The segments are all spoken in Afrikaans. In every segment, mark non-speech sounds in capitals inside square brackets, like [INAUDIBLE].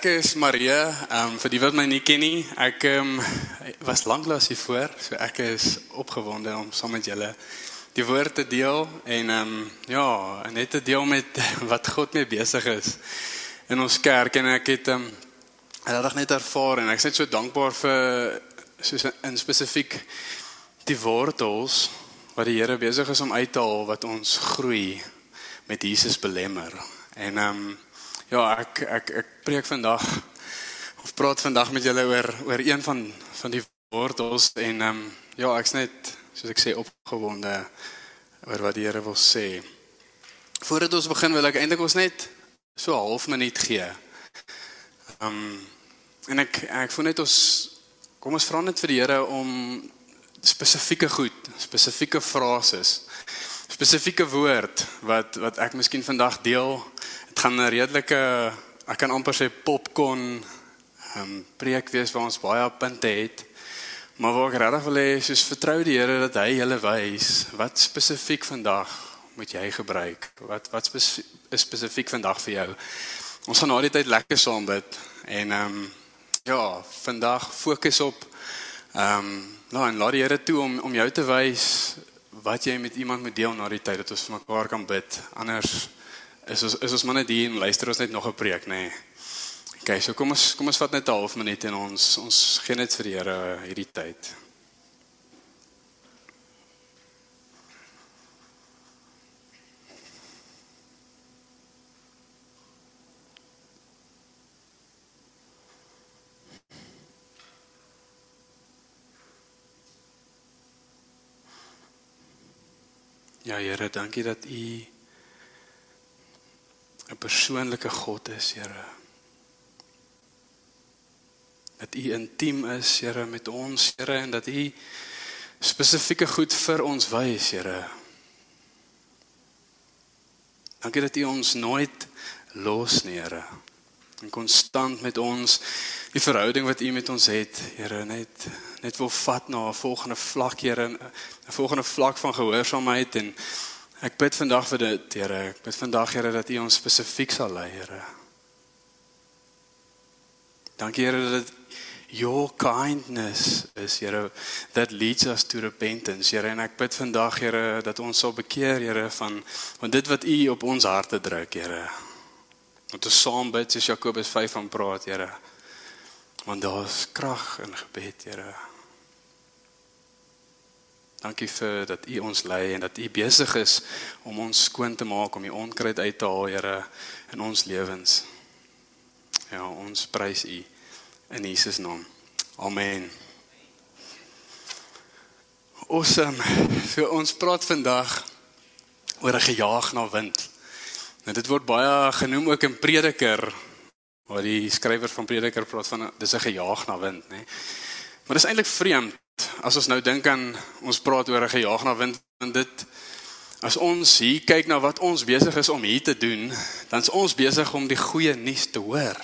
ek is Maria. Ehm um, vir die wat my nie ken nie, ek ehm um, was lanklaas hier voor, so ek is opgewonde om saam met julle die woord te deel en ehm um, ja, net te deel met [LAUGHS] wat God mee besig is in ons kerk en ek het ehm um, regtig net ervaar en ek is net so dankbaar vir soos in spesifiek die wortels wat die Here besig is om uit te haal wat ons groei met Jesus belemmer. En ehm um, ja, ek ek ek preek vandag of praat vandag met julle oor oor een van van die wortels en ehm um, ja, ek's net soos ek sê opgewonde oor wat die Here wil sê. Voordat ons begin wil ek eintlik ons net so 'n half minuut gee. Ehm um, en ek ek voel net ons kom ons vra net vir die Here om spesifieke goed, spesifieke frases, spesifieke woord wat wat ek miskien vandag deel. Gaan 'n redelike ek kan amper sê popcorn ehm um, preek wees waar ons baie punte het. Maar waar ek regtig wil hê soos vertrou die Here dat hy julle wys wat spesifiek vandag moet jy gebruik. Wat wat spesifiek, is spesifiek vandag vir jou. Ons gaan na die tyd lekker saam bid en ehm um, ja, vandag fokus op ehm um, nou en laat die Here toe om om jou te wys wat jy met iemand moet deel na die tyd dat ons vir mekaar kan bid. Anders is ons is ons maar net hier en luister ons net nog 'n preek, nê. Nee. OK, so kom ons kom ons vat net 'n half minuut en ons ons gee net vir die Here hierdie tyd. Ja Here, dankie dat U persoonlike God is, Here. Dat U intiem is, Here, met ons, Here, en dat U spesifieke goed vir ons wys, Here. Dankie dat U ons nooit los nie, Here. En konstant met ons die verhouding wat U met ons het, Here, net net wil vat na 'n volgende vlak, Here, 'n volgende vlak van gehoorsaamheid en ek bid vandag vir dit, Here. Ek bid vandag, Here, dat U ons spesifiek sal lei, Here. Dankie, Here, dat your kindness is, Here, that leads us to repentance, Here. En ek bid vandag, Here, dat ons sal bekeer, Here, van van dit wat U op ons harte druk, Here. Want ons saam bid soos Jakobus 5 van praat, Here. Want daar's krag in gebed, Here. Dankie vir dat U ons lei en dat U besig is om ons skoon te maak om die onkruid uit te haal, Here, in ons lewens. Ja, ons prys U in Jesus naam. Amen. Awesome. So ons praat vandag oor 'n gejaag na wind. Nou dit word baie genoem ook in Prediker waar die skrywer van Prediker praat van dis 'n gejaag na wind, nê. Nee. Maar dis eintlik vreemd as ons nou dink aan ons praat oor 'n gejaag na wind en dit as ons hier kyk na wat ons besig is om hier te doen, dan is ons besig om die goeie nuus te hoor.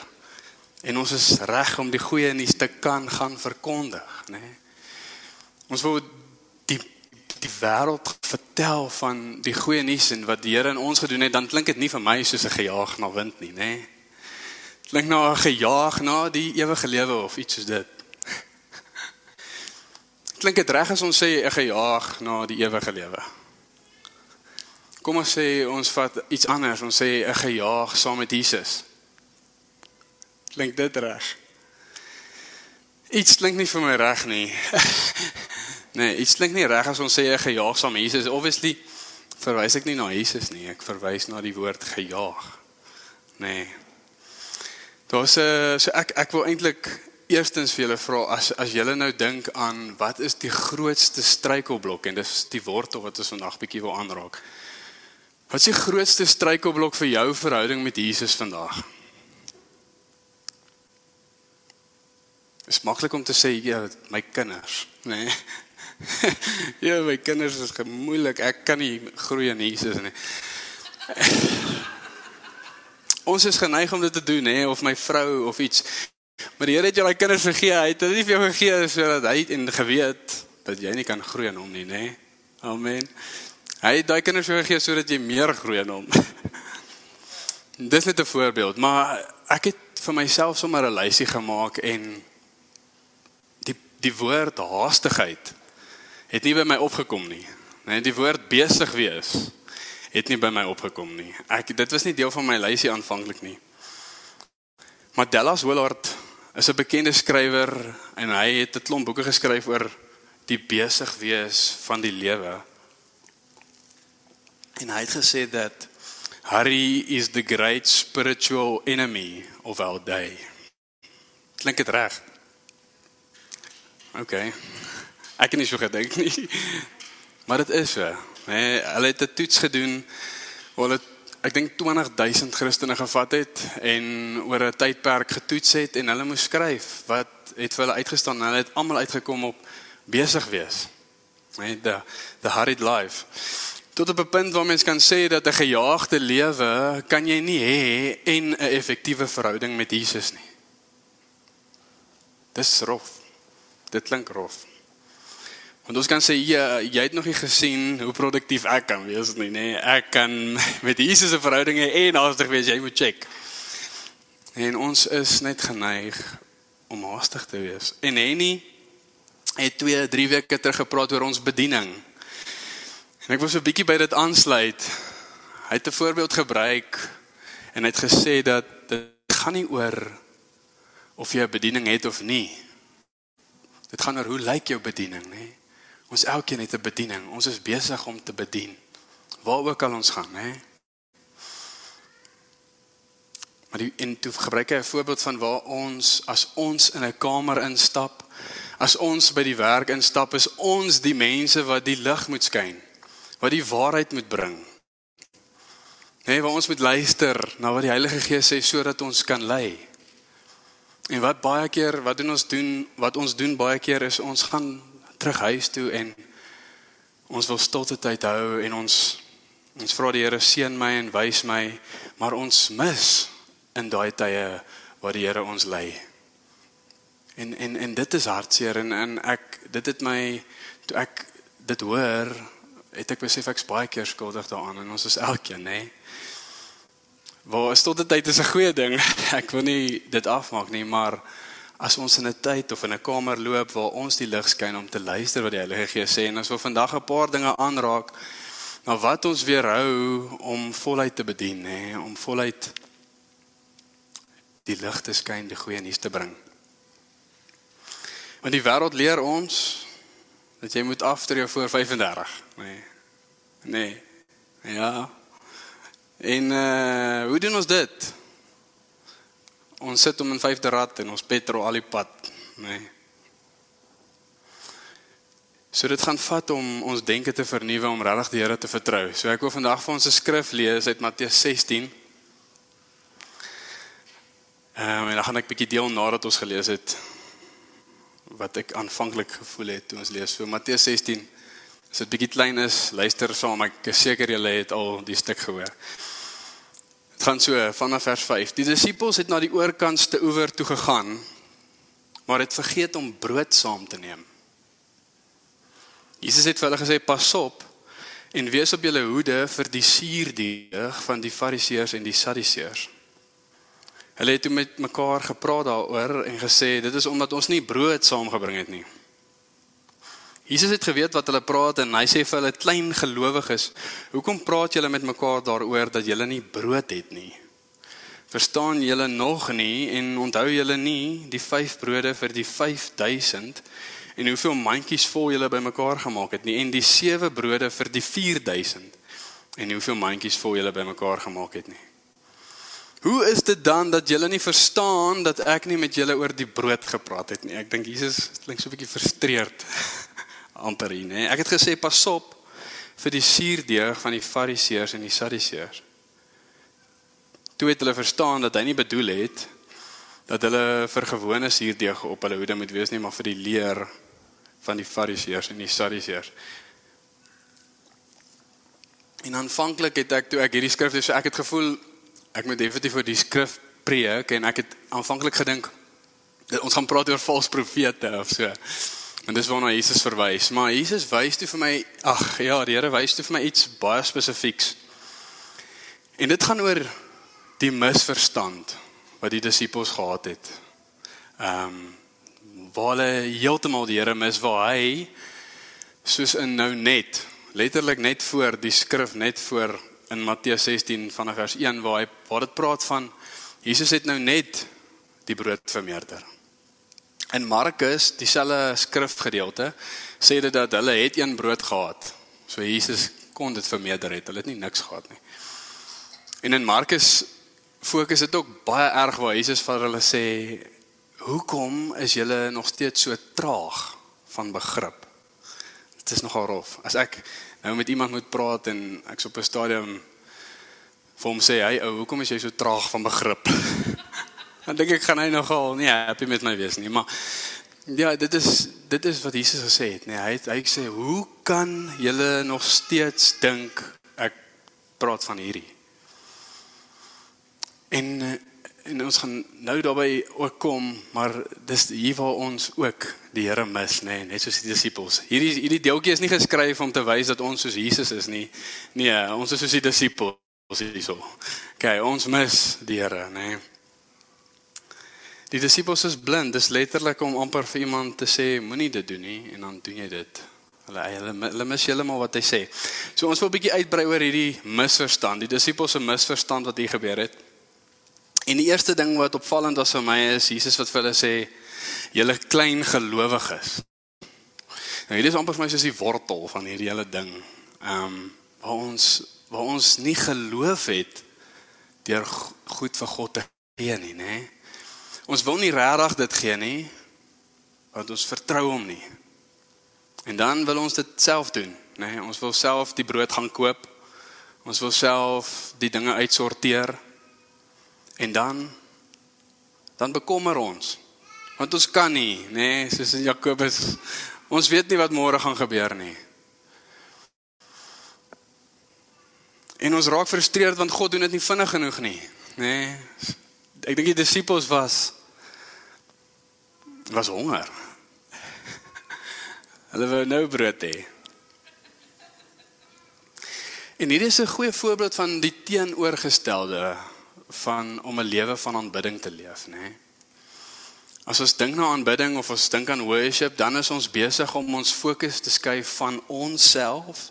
En ons is reg om die goeie nuus te kan gaan verkondig, nê. Nee. Ons wil die die wêreld vertel van die goeie nuus en wat die Here in ons gedoen het, dan klink dit nie vir my soos 'n gejaag na wind nie, nê. Nee. Klink na 'n gejaag na die ewige lewe of iets soos dit. Klink dit reg as ons sê 'n gejaag na die ewige lewe? Kom ons sê ons vat iets anders, ons sê 'n gejaag saam met Jesus. Klink dit reg? Iets klink nie vir my reg nie. [LAUGHS] nee, iets klink nie reg as ons sê 'n gejaag saam met Jesus. Obviously verwys ek nie na Jesus nie, ek verwys na die woord gejaag. Nee. Daar's 'n so ek ek wil eintlik eerstens vir julle vra as as julle nou dink aan wat is die grootste struikelblok en dis die wortel wat ons vandag bietjie wil aanraak. Wat is die grootste struikelblok vir jou verhouding met Jesus vandag? Is maklik om te sê ja, my kinders, nê? Nee. [LAUGHS] ja, my kinders is gemoeilik. Ek kan nie groei in Jesus nie. [LAUGHS] Ons is geneig om dit te doen, hè, of my vrou of iets. Maar die Here het jou daai kinders gegee. Hy het dit nie vir jou gegee sodat hy en geweet dat jy nie kan groei in hom nie, nê? Amen. Hy het daai kinders jou gegee sodat jy meer groei in hom. [LAUGHS] Dis net 'n voorbeeld, maar ek het vir myself sommer 'n lysie gemaak en die die woord haastigheid het nie by my opgekom nie. Nee, die woord besig wees het nie by my opgekom nie. Ek dit was nie deel van my lysie aanvanklik nie. Maar Dallas Willard is 'n bekende skrywer en hy het 'n klomp boeke geskryf oor die besig wees van die lewe. En hy het gesê dat hurry is the great spiritual enemy of our day. Klink dit reg? OK. Ek het nie so gedink nie. [LAUGHS] Maar dit is so. Nee, hulle het 'n toets gedoen hulle ek dink 20000 Christene gevat het en oor 'n tydperk getoets het en hulle moes skryf wat het vir hulle uitgestaan en hulle het almal uitgekom op besig wees. Nee, the the hurried life. Tot op 'n punt waar mens kan sê dat 'n gejaagde lewe kan jy nie hê en 'n effektiewe verhouding met Jesus nie. Dis rof. Dit klink rof. Want ons kan sê jy jy het nog nie gesien hoe produktief ek kan wees nie, nê? Nee, ek kan [LAUGHS] met Jesus se verhoudinge en haastig wees, jy moet check. En ons is net geneig om haastig te wees. En Henny het 2, 3 weke terug gepraat oor ons bediening. En ek wil so 'n bietjie by dit aansluit. Hy het 'n voorbeeld gebruik en hy het gesê dat dit gaan nie oor of jy 'n bediening het of nie. Dit gaan oor hoe lyk jou bediening, nê? Ons elkeen het 'n bediening. Ons is besig om te bedien. Waar ook al ons gaan, nê? Maar die en toe gebruik hy 'n voorbeeld van waar ons as ons in 'n kamer instap, as ons by die werk instap, is ons die mense wat die lig moet skyn, wat die waarheid moet bring. Nee, waar ons moet luister na wat die Heilige Gees sê sodat ons kan lei. En wat baie keer, wat doen ons doen? Wat ons doen baie keer is ons gaan terug huis toe en ons wil stilte tyd hou en ons ons vra die Here seën my en wys my, maar ons mis in daai tye waar die Here ons lei. En en en dit is hartseer en en ek dit het my toe ek dit hoor, het ek besef ek's baie keer skuldig daaraan en ons is elkeen, nê. Nee. Waar stilte tyd is 'n goeie ding. [LAUGHS] Ek wil nie dit afmaak nie, maar as ons in 'n tyd of in 'n kamer loop waar ons die lig skyn om te luister wat die Heilige Gees sê en as ons vandag 'n paar dinge aanraak na wat ons weerhou om voluit te bedien nê om voluit die lig te skyn die goeie nuus te bring. Want die wêreld leer ons dat jy moet after jou voor 35 nê. Nee ja. En uh, hoe doen ons dit Ons sit om in vyfde rad en ons petrol al die pad, nê. Nee. So dit gaan vat om ons denke te vernuwe om regtig die Here te vertrou. So ek wil vandag vir ons 'n skrif lees uit Matteus 16. Ehm um, en dan gaan ek bietjie deel nadat ons gelees het wat ek aanvanklik gevoel het toe ons lees. So Matteus 16. As dit bietjie klein is, luister saam. Ek is seker julle het al die stuk gehoor. Dit gaan so vanaf vers 5. Die disippels het na die oorkantste oewer toe gegaan, maar het vergeet om brood saam te neem. Jesus het vir hulle gesê: "Pas op en wees op julle hoede vir die suurdeeg van die Fariseërs en die Sadduseërs." Hulle het met mekaar gepraat daaroor en gesê: "Dit is omdat ons nie brood saamgebring het nie." Jesus het geweet wat hulle praat en hy sê vir hulle klein gelowiges, "Hoekom praat julle met mekaar daaroor dat julle nie brood het nie? Verstaan julle nog nie en onthou julle nie die 5 brode vir die 5000 en hoeveel mandjies vol julle bymekaar gemaak het nie en die 7 brode vir die 4000 en hoeveel mandjies vol julle bymekaar gemaak het nie?" Hoe is dit dan dat julle nie verstaan dat ek nie met julle oor die brood gepraat het nie? Ek dink Jesus klink so 'n bietjie frustreerd [LAUGHS] amper hier, nê. Ek het gesê pas op vir die suurdeeg van die Fariseërs en die Sadduseërs. Toe het hulle verstaan dat hy nie bedoel het dat hulle vir gewone suurdeeg op hulle hoede moet wees nie, maar vir die leer van die Fariseërs en die Sadduseërs. En aanvanklik het ek toe ek hierdie skrif lees, so ek het gevoel ek moet definitief vir die skrif preek en ek het aanvanklik gedink ons gaan praat oor valse profete of so. En dis waarna Jesus verwys, maar Jesus wys toe vir my, ag ja, die Here wys toe vir my iets baie spesifieks. En dit gaan oor die misverstand wat die disippels gehad het. Ehm um, waar hulle heeltemal die Here mis waar hy soos in nou net letterlik net voor die skrif net voor in Matteus 16 vanaf vers 1 waar hy waar dit praat van Jesus het nou net die brood vermeerder. In Markus, dieselfde skrifgedeelte, sê dit dat hulle het een brood gehad. So Jesus kon dit vermeerder het. Hulle het nie niks gehad nie. En in Markus fokus dit ook baie erg waar Jesus vir hulle sê, "Hoekom is julle nog steeds so traag van begrip?" Dit is nogal rof. As ek nou met iemand moet praat en ek's op 'n stadium vir hom sê, "Hey ou, hoekom is jy so traag van begrip?" Dan dink ek gaan hy nogal nie happy met my wees nie, maar ja, dit is dit is wat Jesus gesê het, nee, hy het hy sê, "Hoe kan julle nog steeds dink ek praat van hierdie?" En en ons gaan nou daarbey ook kom, maar dis hier waar ons ook die Here mis, nê, nee, net soos die disippels. Hierdie hierdie deeltjie is nie geskryf om te wys dat ons soos Jesus is nie. Nee, ons is soos die disippels hierso. Okay, ons mis die Here, nê. Nee. Die disippels is blind. Dis letterlik om amper vir iemand te sê moenie dit doen nie en dan doen jy dit. Hulle hulle hulle mis heeltemal wat hy sê. So ons wil 'n bietjie uitbrei oor hierdie misverstand. Die disippels se misverstand wat hier gebeur het. En die eerste ding wat opvallend was vir my is Jesus wat vir hulle sê julle klein gelowiges. Nou hierdie is amper vir my soos die wortel van hierdie hele ding. Ehm um, waar ons waar ons nie geloof het deur goed vir God te gee nie, nê? Ons wil nie regtig dit gee nie want ons vertrou hom nie. En dan wil ons dit self doen, nê? Ons wil self die brood gaan koop. Ons wil self die dinge uitsorteer. En dan dan bekommer ons. Want ons kan nie, nê, nee, soos in Jakobus. Ons weet nie wat môre gaan gebeur nie. En ons raak frustreerd want God doen dit nie vinnig genoeg nie, nê. Nee. Ek dink die disippels was was honger. [LAUGHS] Hulle wou nou brood hê. En hier is 'n goeie voorbeeld van die teenoorgestelde van om 'n lewe van aanbidding te leef, nê? Nee. As ons dink na aanbidding of ons dink aan worship, dan is ons besig om ons fokus te skuif van onsself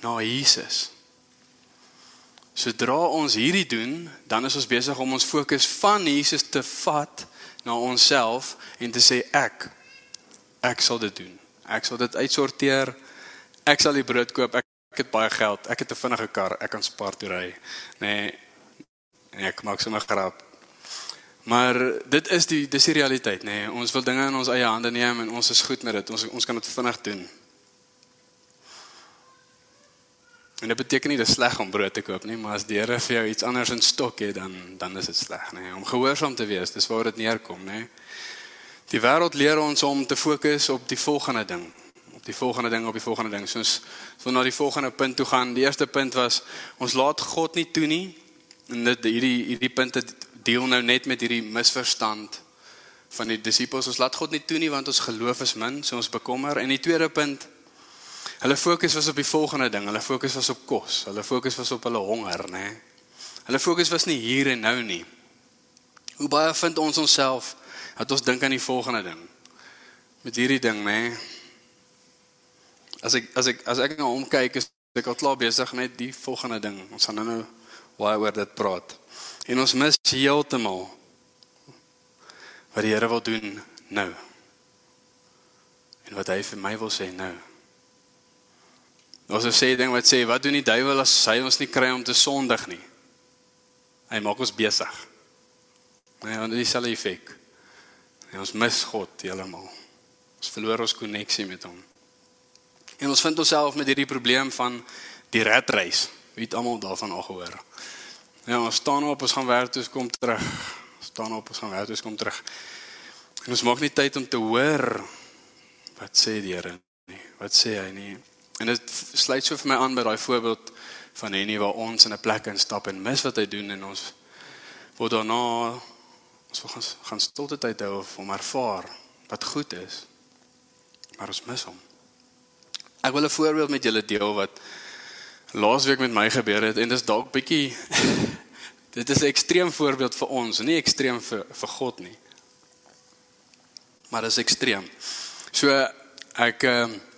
na Jesus. Sodra ons hierdie doen, dan is ons besig om ons fokus van Jesus te vat na onsself en te sê ek ek sal dit doen. Ek sal dit uitsorteer. Ek sal die brood koop. Ek, ek het baie geld. Ek het 'n vinnige kar. Ek kan spaar toe ry. Nee, Nee, ek maak sommer grap. Maar dit is die dis die realiteit, nê. Nee. Ons wil dinge in ons eie hande neem en ons is goed met dit. Ons ons kan dit vinnig doen. En dit beteken nie dis sleg om brood te koop nie, maar as die Here vir jou iets anders in stok het, dan dan is dit sleg, nê. Om gehoorsaam te wees, dis waar dit neerkom, nê. Die wêreld leer ons om te fokus op die volgende ding op die volgende ding op die volgende ding. So ons wil na die volgende punt toe gaan. Die eerste punt was ons laat God nie toe nie En dit hierdie hierdie punte deel nou net met hierdie misverstand van die disippels. Ons laat God nie toe nie want ons geloof is min, so ons bekommer. En die tweede punt hulle fokus was op die volgende ding. Hulle fokus was op kos. Hulle fokus was op hulle honger, nê. Hulle fokus was nie hier en nou nie. Hoe baie vind ons onsself dat ons dink aan die volgende ding? Met hierdie ding, nê. As ek as ek as ek nou omkyk is ek al klaar besig met die volgende ding. Ons gaan nou nou waaroor dit praat. En ons mis heeltemal wat die Here wil doen nou. En wat hy vir my wil sê nou. Ons sê ding wat sê wat doen die duiwel as hy ons nie kry om te sondig nie? Hy maak ons besig. Nee, want dit is al effek. En ons mis God heeltemal. Ons verloor ons koneksie met hom. En ons vind onsself met hierdie probleem van die redreis. Wie het almal daarvan al gehoor? Ja, ons staan op, ons gaan werk toe, ons kom terug. Ons staan op, ons gaan werk toe, ons kom terug. En ons maak nie tyd om te hoor wat sê die Here nie? Wat sê hy nie? En dit sluit so vir my aan by daai voorbeeld van Henny waar ons in 'n plek instap en mis wat hy doen en ons word daarna ons wil gaan gaan stilte tyd hou of om ervaar wat goed is. Maar ons mis hom. Ek wil 'n voorbeeld met julle deel wat laasweek met my gebeur het en dis dalk bietjie [LAUGHS] dit is 'n ekstreem voorbeeld vir ons, nie ekstreem vir vir God nie. Maar dit is ekstreem. So ek uh, ek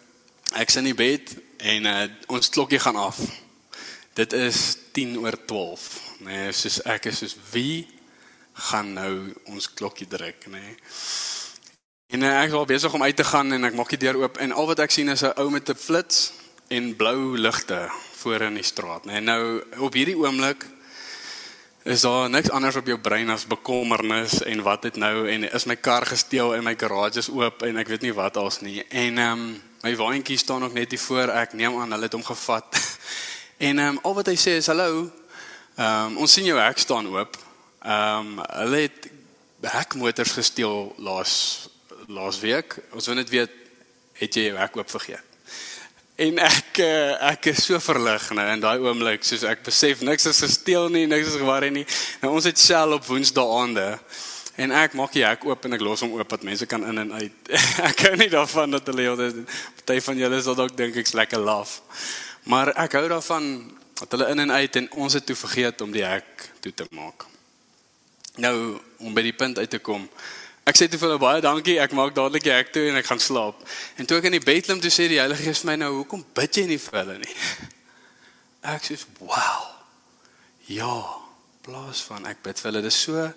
sit in die bed en uh, ons klokkie gaan af. Dit is 10 oor 12. Nee, soos ek is soos wie gaan nou ons klokkie druk, nê? Nee. En uh, ek was besig om uit te gaan en ek maak die deur oop en al wat ek sien is 'n ou met 'n flits en blou ligte voor in die straat, nê. Nee. Nou op hierdie oomblik is daar niks anders op jou brein as bekommernis en wat het nou en is my kar gesteel en my garage is oop en ek weet nie wat als nie. En ehm um, my waantjie staan ook net hier voor. Ek neem aan hulle het hom gevat. [LAUGHS] en ehm um, al wat hy sê is hallo. Ehm um, ons sien jou hek staan oop. Ehm um, hulle het hekmotors gesteel laas laas week. Ons wil net weet het jy jou hek oop vergeet? En ek eh, ek is so verlig nou in daai oomblik soos ek besef niks is gesteel nie, niks is gewaar nie. Nou ons het sel op Woensdae aande. En ek maak die hek oop en ek los hom oop dat mense kan in en uit. [LAUGHS] ek hou nie daarvan dat hulle altyd party van julle sal dalk dink ek's lekker laf. Maar ek hou daarvan dat hulle in en uit en ons het toe vergeet om die hek toe te maak. Nou om by die punt uit te kom. Ek sê te vir hulle baie dankie. Ek maak dadelik die hek toe en ek gaan slaap. En toe ek in die bed klim, toe sê die Heilige Gees my nou, "Hoekom bid jy nie vir hulle nie?" [LAUGHS] Ek sê, "Wow. Ja, plaas van ek bid vir hulle. Dit is so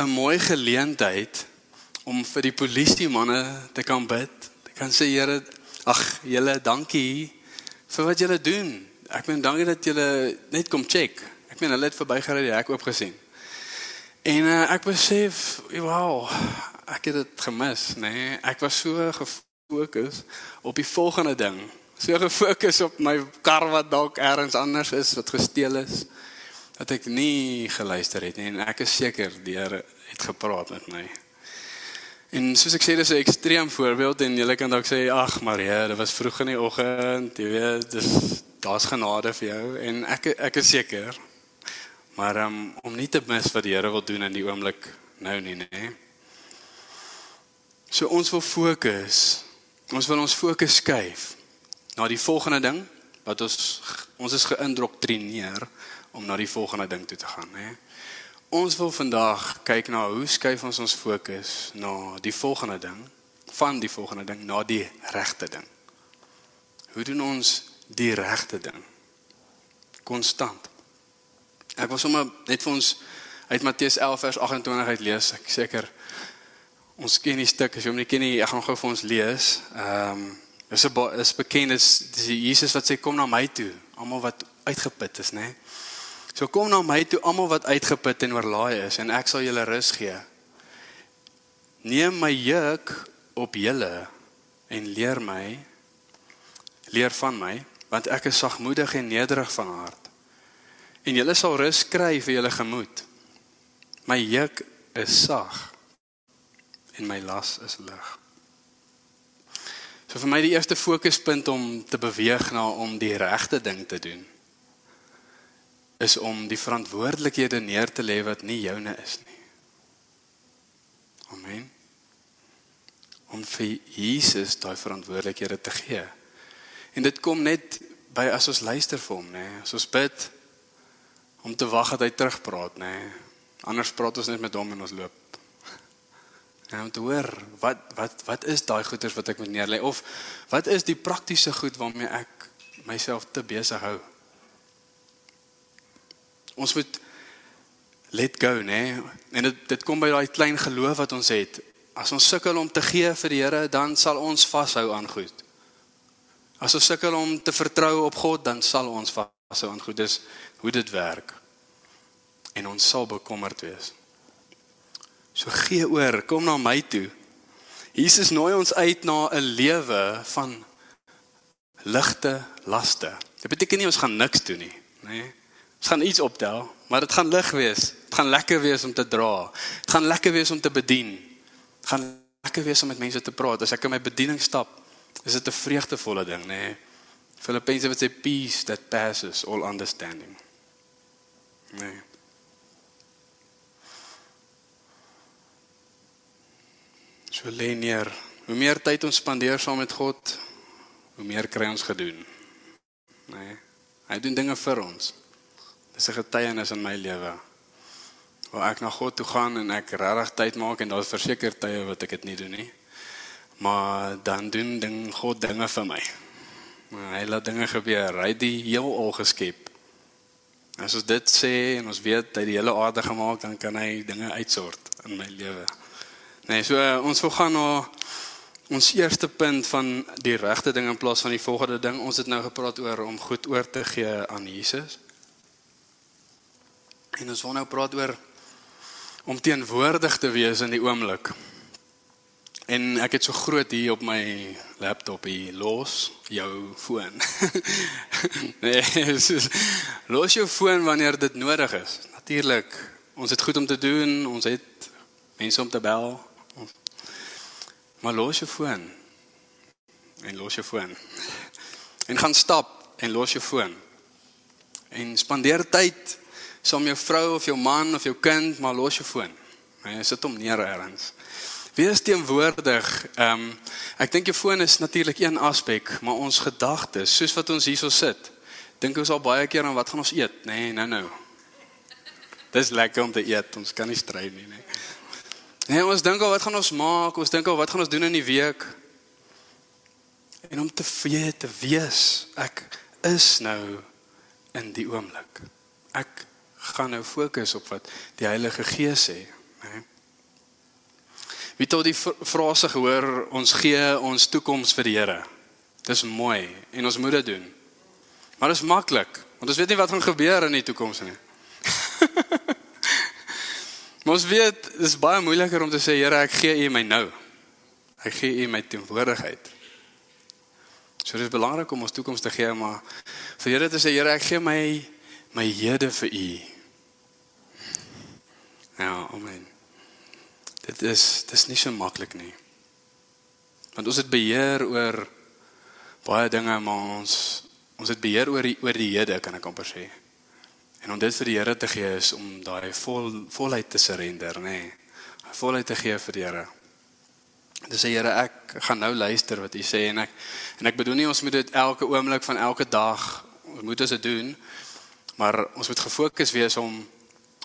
'n mooi geleentheid om vir die polisie manne te kan bid. Te kan sê, Here, ag, julle dankie vir wat julle doen. Ek meen dankie dat julle net kom check. Ek meen hulle het verbygery die hek oop gesien. En uh, ek besef, wow, ek het dit gemis, nê? Nee? Ek was so gefokus op die volgende ding. So gefokus op my kar wat dalk elders anders is wat gesteel is dat ek nie geluister het nie en ek is seker die Here het gepraat met my. En soos ek sê dis 'n ekstreem voorbeeld en jy kan dalk sê ag maar ja, dit was vroeg in die oggend, jy weet, dis daar's genade vir jou en ek ek is seker Maar um, om nie te mis wat die Here wil doen in die oomblik nou nie, nê. So ons wil fokus. Ons wil ons fokus skuif na die volgende ding wat ons ons is geïndoktrineer om na die volgende ding toe te gaan, nê. Ons wil vandag kyk na hoe skuif ons ons fokus na die volgende ding van die volgende ding na die regte ding. Hoe doen ons die regte ding? Konstant. Ek wil sommer net vir ons uit Matteus 11 vers 28 uit lees. Ek seker ons ken die stuk, as jy hom nie ken nie, ek gaan gou vir ons lees. Ehm um, is 'n is bekend is dis Jesus wat sê kom na my toe, almal wat uitgeput is, né? So kom na my toe almal wat uitgeput en oorlaai is en ek sal julle rus gee. Neem my juk op julle en leer my leer van my want ek is sagmoedig en nederig van hart en julle sal rus kry vir julle gemoed. My juk is sag en my las is lig. So vir my die eerste fokuspunt om te beweeg na om die regte ding te doen is om die verantwoordelikhede neer te lê wat nie joune is nie. Amen. Om vir Jesus daai verantwoordelikhede te gee. En dit kom net by as ons luister vir hom, nê. As ons bid, om te wag dat hy terugpraat, nê. Nee. Anders praat ons net met hom en ons loop. En om te hoor wat wat wat is daai goeders wat ek moet neerlê of wat is die praktiese goed waarmee ek myself te besig hou? Ons moet let go, nê. Nee. En dit dit kom by daai klein geloof wat ons het. As ons sukkel om te gee vir die Here, dan sal ons vashou aan goed. As ons sukkel om te vertrou op God, dan sal ons vashou aan goed. Dis hoe dit werk. En ons sal bekommerd wees. So gee oor, kom na my toe. Jesus nooi ons uit na 'n lewe van ligte laste. Dit beteken nie ons gaan niks doen nie, nê? Nee. Ons gaan iets optel, maar dit gaan lig wees. Dit gaan lekker wees om te dra. Dit gaan lekker wees om te bedien. Dit gaan lekker wees om met mense te praat. As ek in my bediening stap, is dit 'n vreugdevolle ding, nê. Nee. Filippense wat sê peace that passes all understanding. Nee. So lê neer. Hoe meer tyd ons spandeer saam met God, hoe meer kry ons gedoen. Nee. Hy doen dinge vir ons. Dis 'n getuienis in my lewe. Waar ek na God toe gaan en ek regtig tyd maak en daar's verseker tye wat ek dit nie doen nie. Maar dan doen ding God dinge vir my. Hy laat dinge gebeur. Hy het die heelal geskep. As ons dit sê en ons weet hy het die hele aarde gemaak, dan kan hy dinge uitsort in my lewe. Nee, so uh, ons wil gaan na ons eerste punt van die regte ding in plaas van die volgende ding. Ons het nou gepraat oor om goed oor te gee aan Jesus. En ons wil nou praat oor om teenwoordig te wees in die oomblik. En ek het so groot hier op my laptop hier los jou foon. [LAUGHS] nee, soos, los jou foon wanneer dit nodig is. Natuurlik, ons het goed om te doen, ons het mense om te bel. Maar los jou foon. En los jou foon. [LAUGHS] En gaan stap en los jou foon. En spandeer tyd saam jou vrou of jou man of jou kind, maar los jou foon. Jy sit hom neer ergens. Wees teenwoordig. Ehm um, ek dink jou foon is natuurlik een aspek, maar ons gedagtes, soos wat ons hierso sit, dink ons al baie keer aan wat gaan ons eet, nê? Nee, nou nou. Dis lekker om te eet. Ons kan nie stry nie, nê. Nee, ons dink al wat gaan ons maak? Ons dink al wat gaan ons doen in die week? En om te weet te wees, ek is nou in die oomblik. Ek gaan nou fokus op wat die Heilige Gees sê, né? Wie het al die frase gehoor ons gee ons toekoms vir die Here? Dis mooi en ons moet dit doen. Maar dit is maklik, want ons weet nie wat gaan gebeur in die toekoms nie. [LAUGHS] maar ons weet dis baie moeiliker om te sê Here, ek gee U my nou. Ek gee U my teenwoordigheid. So dit is belangrik om ons toekoms te gee, maar vir Here te sê Here, ek gee my my hede vir U. Ja, amen. Dit is dis nie so maklik nie. Want ons het beheer oor baie dinge, maar ons ons het beheer oor die oor die hede, kan ek amper sê. En om dit vir die Here te gee is om daai vol volheid te surrender, nê. Nee. Volheid te gee vir die Here. Dis sê Here, ek gaan nou luister wat U sê en ek en ek bedoel nie ons moet dit elke oomblik van elke dag moet ons dit doen, maar ons moet gefokus wees om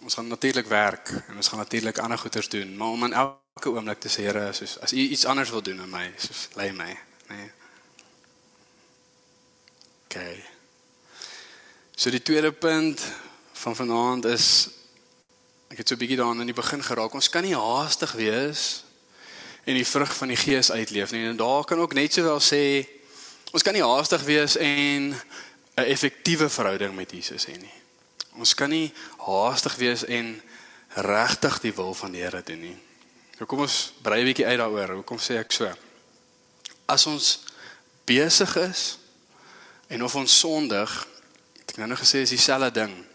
ons gaan natuurlik werk en ons gaan natuurlik ander goeders doen, maar om in elke oomblik te sê Here, soos as U iets anders wil doen in my, soos lei my, nê. Nee. Okay. So die tweede punt van vanaand is ek het so 'n bietjie daaraan in die begin geraak. Ons kan nie haastig wees en die vrug van die gees uitleef nie. En daar kan ook net sowel sê ons kan nie haastig wees en 'n effektiewe verhouding met Jesus hê nie. Ons kan nie haastig wees en regtig die wil van die Here doen nie. Nou kom ons brei 'n bietjie uit daaroor. Hoekom sê ek so? As ons besig is en of ons sondig, het ek nou nog gesê is dieselfde ding.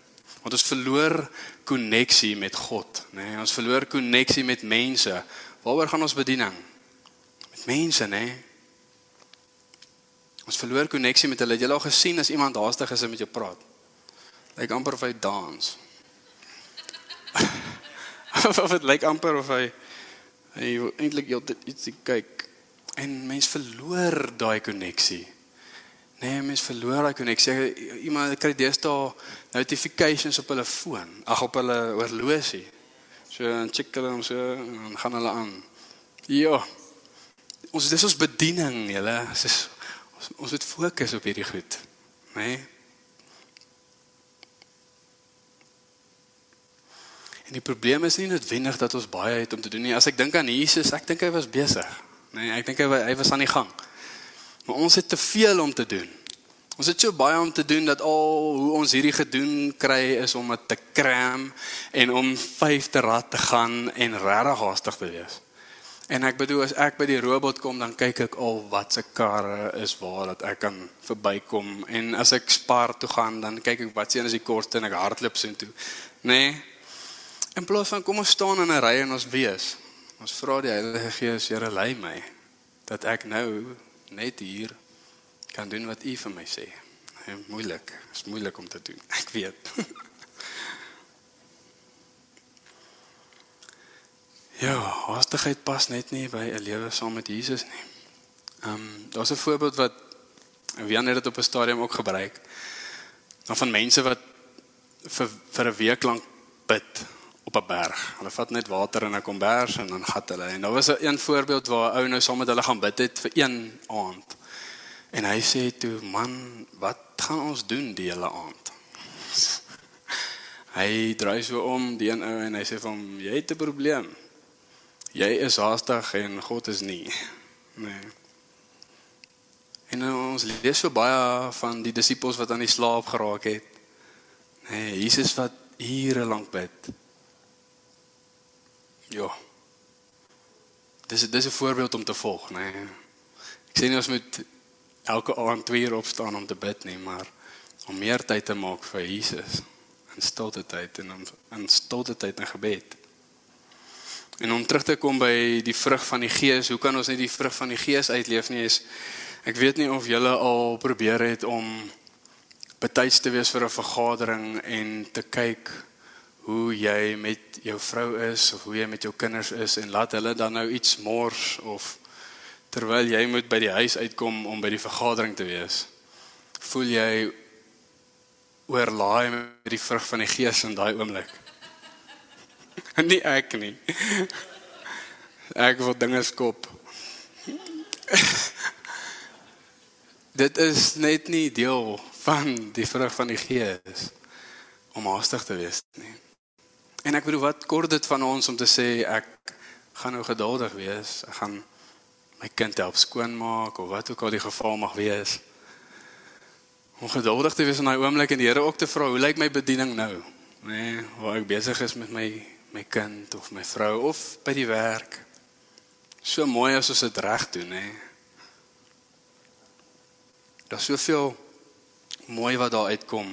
Want ons verloor koneksie met God, nê? Nee, ons verloor koneksie met mense. Waaroor gaan ons bediening? Met mense, nê? Nee? Ons verloor koneksie met hulle. Jy het al gesien as iemand haastig is om met jou praat. Lyk amper of hy dans. [LAUGHS] of dit lyk amper of hy hy eintlik iets kyk en mens verloor daai koneksie. Nee, mens verloor daai koneksie. Iemand kry deesdae notifications op hulle foon, ag op hulle horlosie. So en check hulle hom so en gaan hulle aan. Ja. Ons dis ons bediening, julle. Ons ons, moet fokus op hierdie goed, né? Nee? En die probleem is nie noodwendig dat ons baie het om te doen nie. As ek dink aan Jesus, ek dink hy was besig. Nee, ek dink hy hy was aan die gang. Maar ons het te veel om te doen. Ons het so baie om te doen dat al hoe ons hierdie gedoen kry is om dit te kram en om vyf te rad te gaan en regtig haastig te wees. En ek bedoel as ek by die robot kom dan kyk ek al wat se karre is waar dat ek kan verbykom en as ek spaar toe gaan dan kyk ek wat se een is die kortste en ek hardloop so intoe. Nee. In plaas van kom ons staan in 'n ry en ons wees. Ons vra die Heilige Gees, Here, lei my dat ek nou net hier kan doen wat U vir my sê. Nee, moeilik. Is moeilik om te doen. [LAUGHS] Ek weet. Ja, haastigheid pas net nie by 'n lewe saam met Jesus nie. Ehm um, daar's 'n voorbeeld wat Wian het dit op 'n stadium ook gebruik. Dan van mense wat vir vir 'n week lank bid op 'n berg. Hulle vat net water in 'n kombers en dan gat hulle. En daar was 'n een voorbeeld waar 'n ou nou saam met hulle gaan bid het vir een aand. En hy sê toe, "Man, wat gaan ons doen die hele aand?" [LAUGHS] hy draai so om die een ou en hy sê hom, "Jy het 'n probleem. Jy is haastig en God is nie." Nee. En ons lees so baie van die disippels wat aan die slaap geraak het. Nee, Jesus wat ure lank bid. Ja. Dis dis 'n voorbeeld om te volg, nê. Nee. Ek sê nie ons moet elke aand 2 uur opstaan om te bid nie, maar om meer tyd te maak vir Jesus in stilte tyd en in, in stilte tyd en gebed. En om terug te kom by die vrug van die Gees, hoe kan ons net die vrug van die Gees uitleef nie is ek weet nie of julle al probeer het om betyds te wees vir 'n vergadering en te kyk hoe jy met jou vrou is of hoe jy met jou kinders is en laat hulle dan nou iets mors of terwyl jy moet by die huis uitkom om by die vergadering te wees. Voel jy oorlaai met die vrug van die gees in daai oomblik? [LAUGHS] nie ek nie. Ek wil dinge skop. [LAUGHS] Dit is net nie deel van die vrug van die gees om haastig te wees nie. En ek bedoel wat kort dit van ons om te sê ek gaan nou geduldig wees. Ek gaan my kind help skoonmaak of wat ook al die geval mag wees. Om geduldig te wees in daai oomblik en die Here ook te vra, hoe lyk my bediening nou? Nê, nee, waar ek besig is met my my kind of my vrou of by die werk. So mooi as ons dit reg doen. Nee. Daar's soveel mooi wat daar uitkom.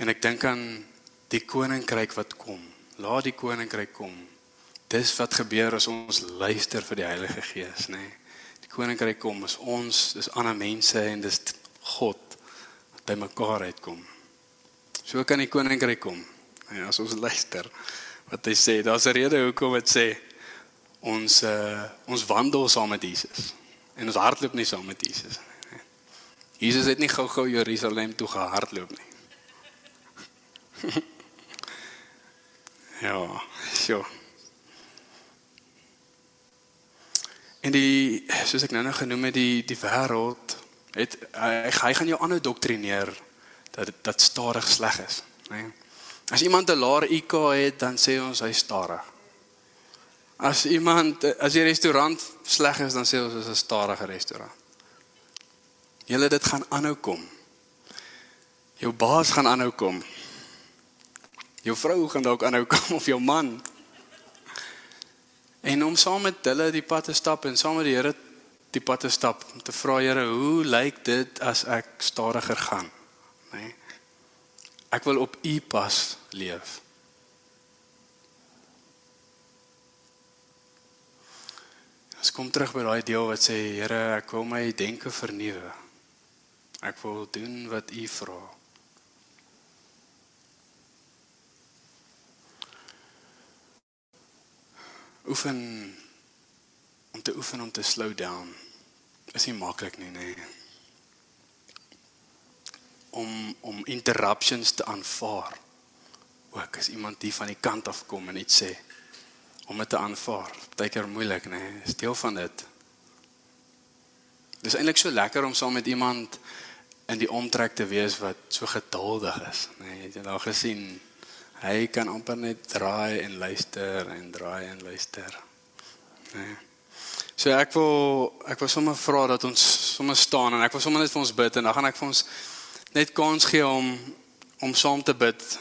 En ek dink aan die koninkryk wat kom. Laat die koninkryk kom. Dis wat gebeur as ons luister vir die Heilige Gees, nê. Die koninkryk kom as ons, dis ander mense en dis God wat by mekaar uitkom. So kan die koninkryk kom. En as ons luister wat hy sê, daar's 'n rede hoekom dit sê ons uh, ons wandel saam met Jesus en ons hardloop nie saam met Jesus nie. Jesus het nie gou-gou Jerusalem toe gehardloop nie. [LAUGHS] ja, so. En die soos ek nou nou genoem het die die wêreld het hy, hy gaan jou aanhou doktrineer dat dat stadig sleg is, né? Nee. As iemand 'n laer IQ het, dan sê ons hy stadig. As iemand as die restaurant sleg is, dan sê ons is 'n stadige restaurant. Julle dit gaan aanhou kom. Jou baas gaan aanhou kom. Jou vrou gaan dalk aanhou kom [LAUGHS] of jou man. En om saam met hulle die pad te stap en saam met die Here die pad te stap om te vra Here, hoe lyk dit as ek stadiger gaan? Né? Nee? Ek wil op u pas leef. Ons kom terug by daai deel wat sê Here, ek wil my denke vernuwe. Ek wil doen wat U vra. Oefen om te oefen om te slow down. Is nie maklik nie, nê. Nee. Om om interruptions te aanvaar. Ook as iemand hier van die kant af kom en iets sê om dit te aanvaar. Partykeer moeilik, nê. Nee. Is deel van dit. Dis eintlik so lekker om saam met iemand in die omtrek te wees wat so geduldig is. Nee, het jy nou gesien? Hy kan amper net draai en luister en draai en luister. Nee. So ek wil ek wil sommer vra dat ons sommer staan en ek wil sommer net vir ons bid en dan gaan ek vir ons net kans gee om om saam te bid.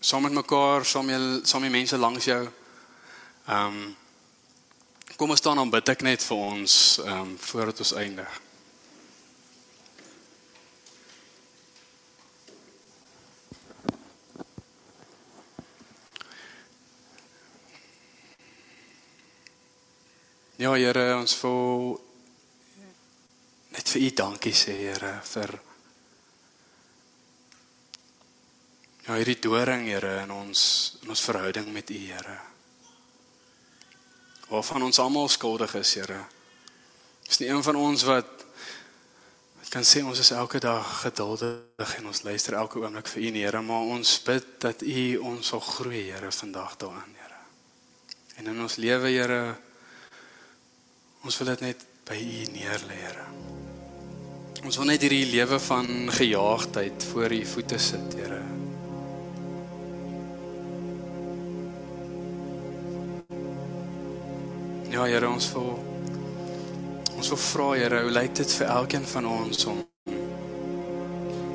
Saam met mekaar, saam met saam met mense langs jou. Ehm um, kom ons staan en bid ek net vir ons ehm um, voordat ons eindig. Ja Here, ons wil net vir U dankie sê Here vir Ja, hierdie doring Here in ons in ons verhouding met U Here. Waarvan ons almal skuldig is, Here. Is nie een van ons wat wat kan sê ons is elke dag geduldig en ons luister elke oomblik vir U, Here, maar ons bid dat U ons sal groei, Here, vandag daaraan, Here. En in ons lewe, Here, ons wil dit net by U neerlê, Here. Ons wil net hierdie lewe van gejaagdheid voor U voete sit, Here. Ja, Here, ons wil ons wil vra, Here, hoe lyk dit vir elkeen van ons om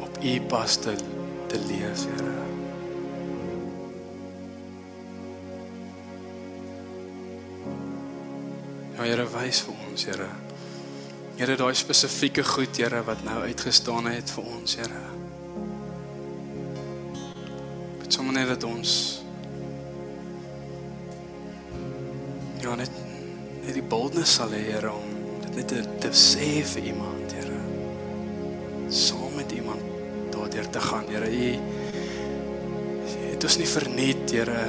op U pas te te leef, Here? Ja, Here, wys vir ons, Here. Here, daai spesifieke goed, Here, wat nou uitgestaan het vir ons, Here. Dit sommer net dat ons ja, net die boldness sal hê, Here, om dit net te, te sê vir iemand, Here. Saam met iemand daardeur te gaan, Here. U het ons nie verniet, Here,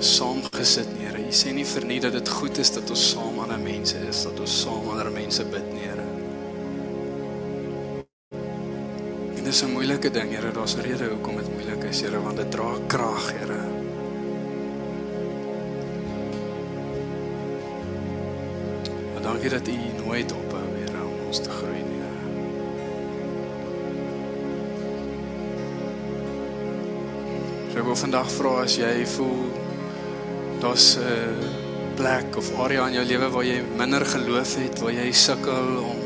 saam gesit nie, Here. U sê nie verniet dat dit goed is dat ons saam ander mense is, dat ons saam ander mense bid nie, Here. En dis 'n moeilike ding, Here. Daar's 'n rede hoekom dit moeilik is, Here, want dit dra krag, Here. Dankie dat U nooit ophou weer om ons te groei nie. Here. So ek wil vandag vra as jy voel daar's 'n plek of area in jou lewe waar jy minder geloof het, waar jy sukkel om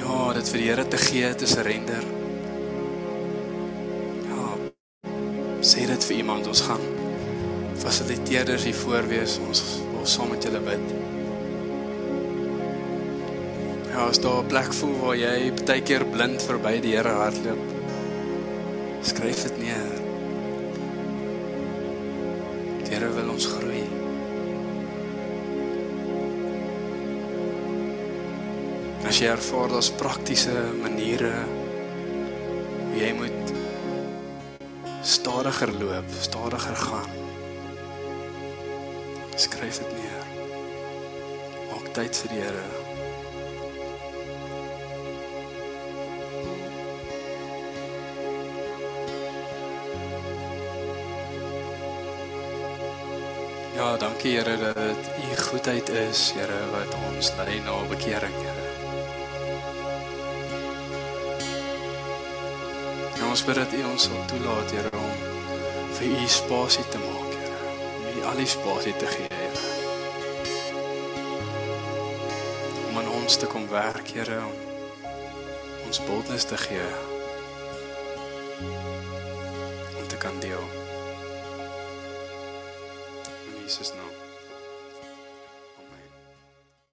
ja, dit vir die Here te gee, te surrender. Ja, sê dit vir iemand, ons gaan fasiliteerders hier voor wees, ons wil saam met julle bid. Ja, as daar 'n plek voel waar jy baie keer blind verby die Here hardloop, skryf dit neer. Die Here wil ons groei. As jy ervaar daar's praktiese maniere hoe jy moet stadiger loop, stadiger gaan. Skryf dit neer. Maak tyd vir die Here. Ja, dankie Here dat dit u goedheid is, Here, wat ons lei na bekering, Here. Ja, ons bid dat u ons sal toelaat, Here, om vir u spasie te maak, Al die spasie te gee, Here. Om aan ons te kom werk, Here, om ons boldness te gee.